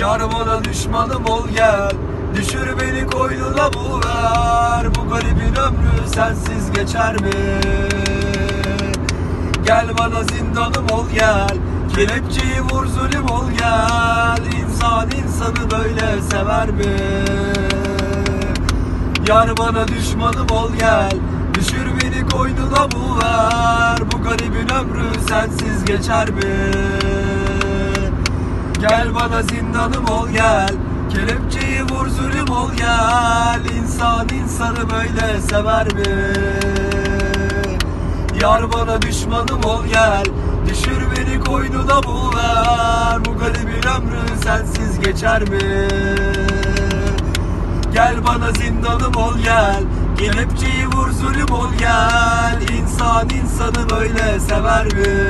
Yar bana düşmanım ol gel Düşür beni koynuna bul ver Bu garibin ömrü sensiz geçer mi? Gel bana zindanım ol gel Kelepçeyi vur zulüm ol gel İnsan insanı böyle sever mi? Yar bana düşmanım ol gel Düşür beni koynuna bul ver Bu garibin ömrü sensiz geçer mi? Gel bana zindanım ol gel Kelepçeyi vur zulüm ol gel İnsan insanı böyle sever mi? Yar bana düşmanım ol gel Düşür beni koynuna bul ver Bu garibin ömrü sensiz geçer mi? Gel bana zindanım ol gel Kelepçeyi vur zulüm ol gel İnsan insanı böyle sever mi?